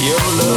YOLO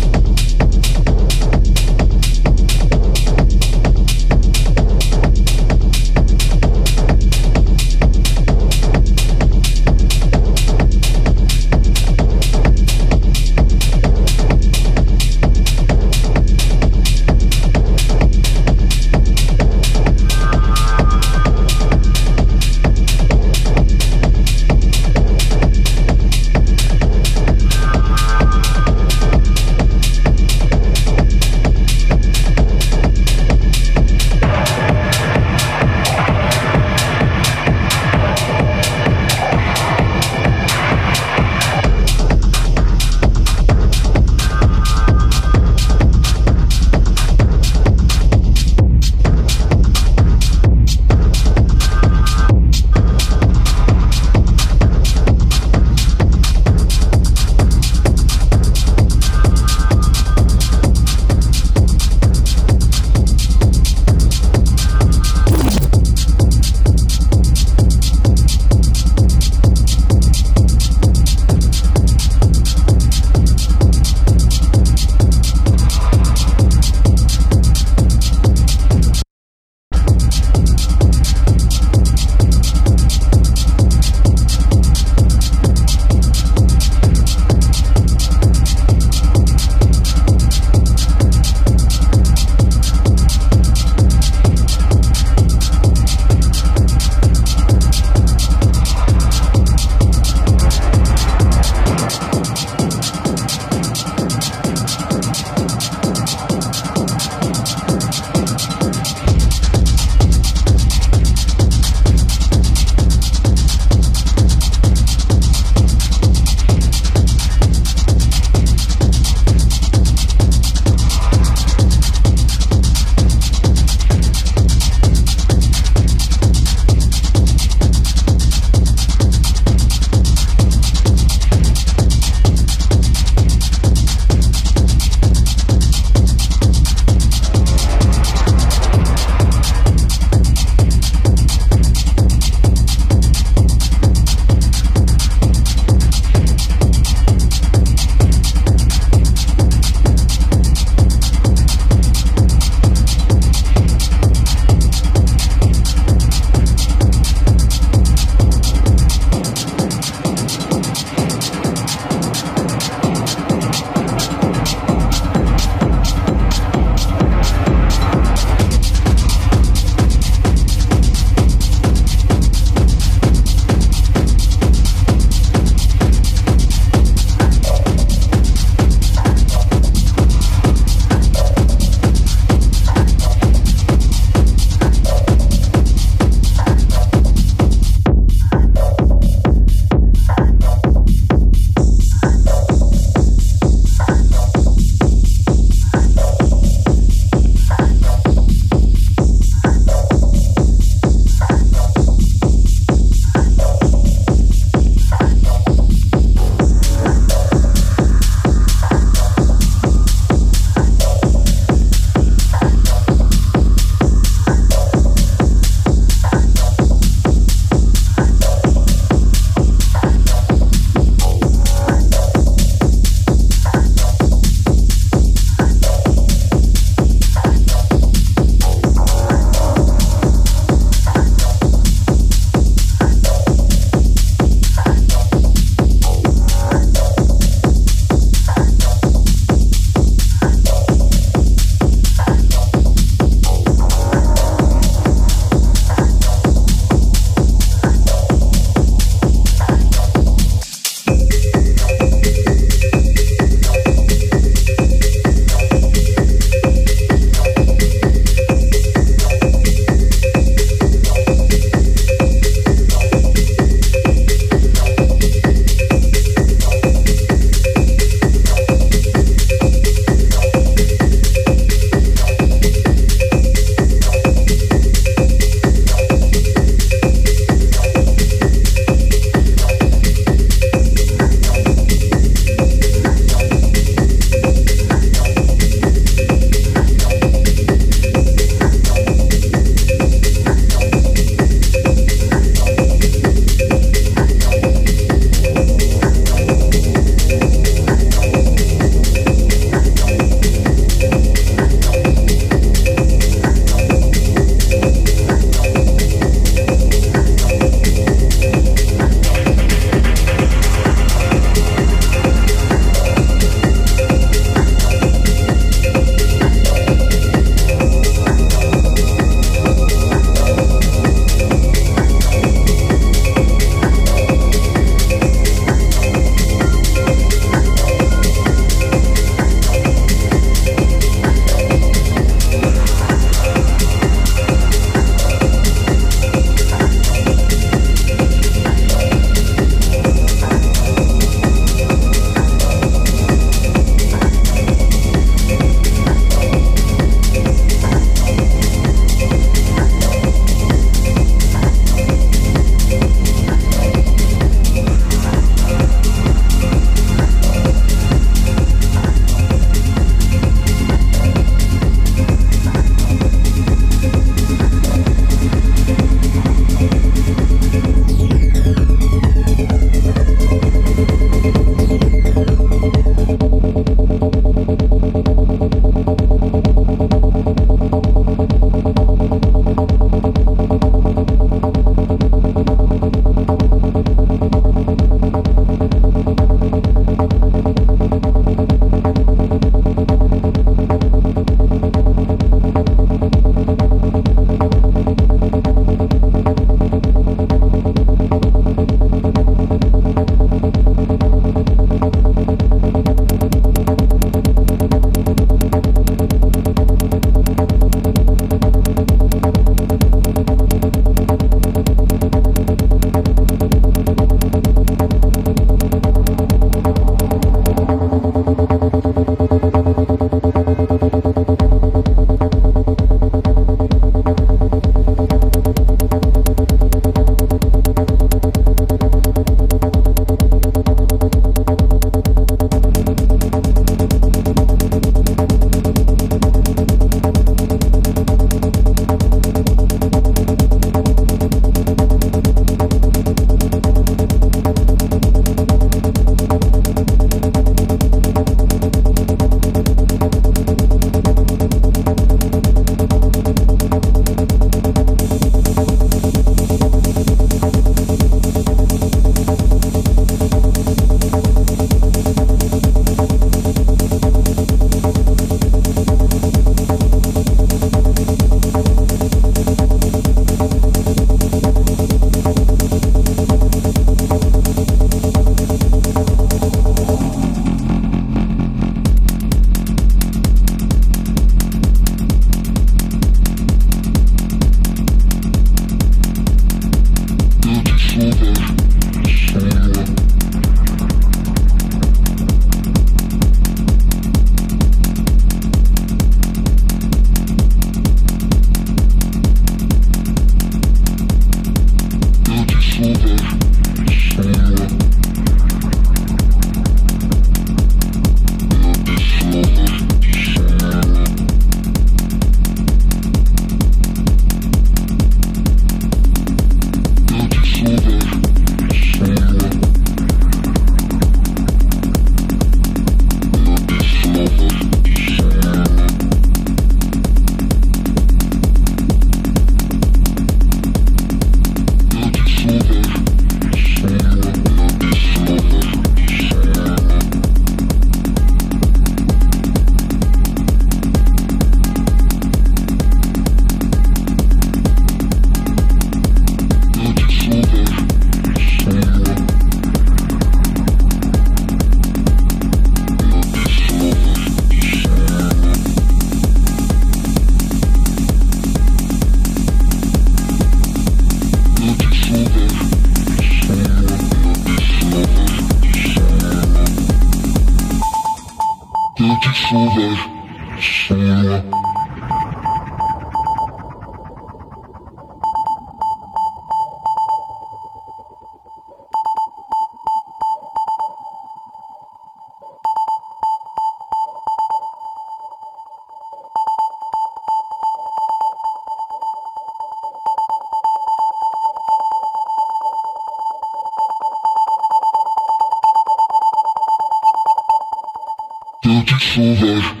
Dirty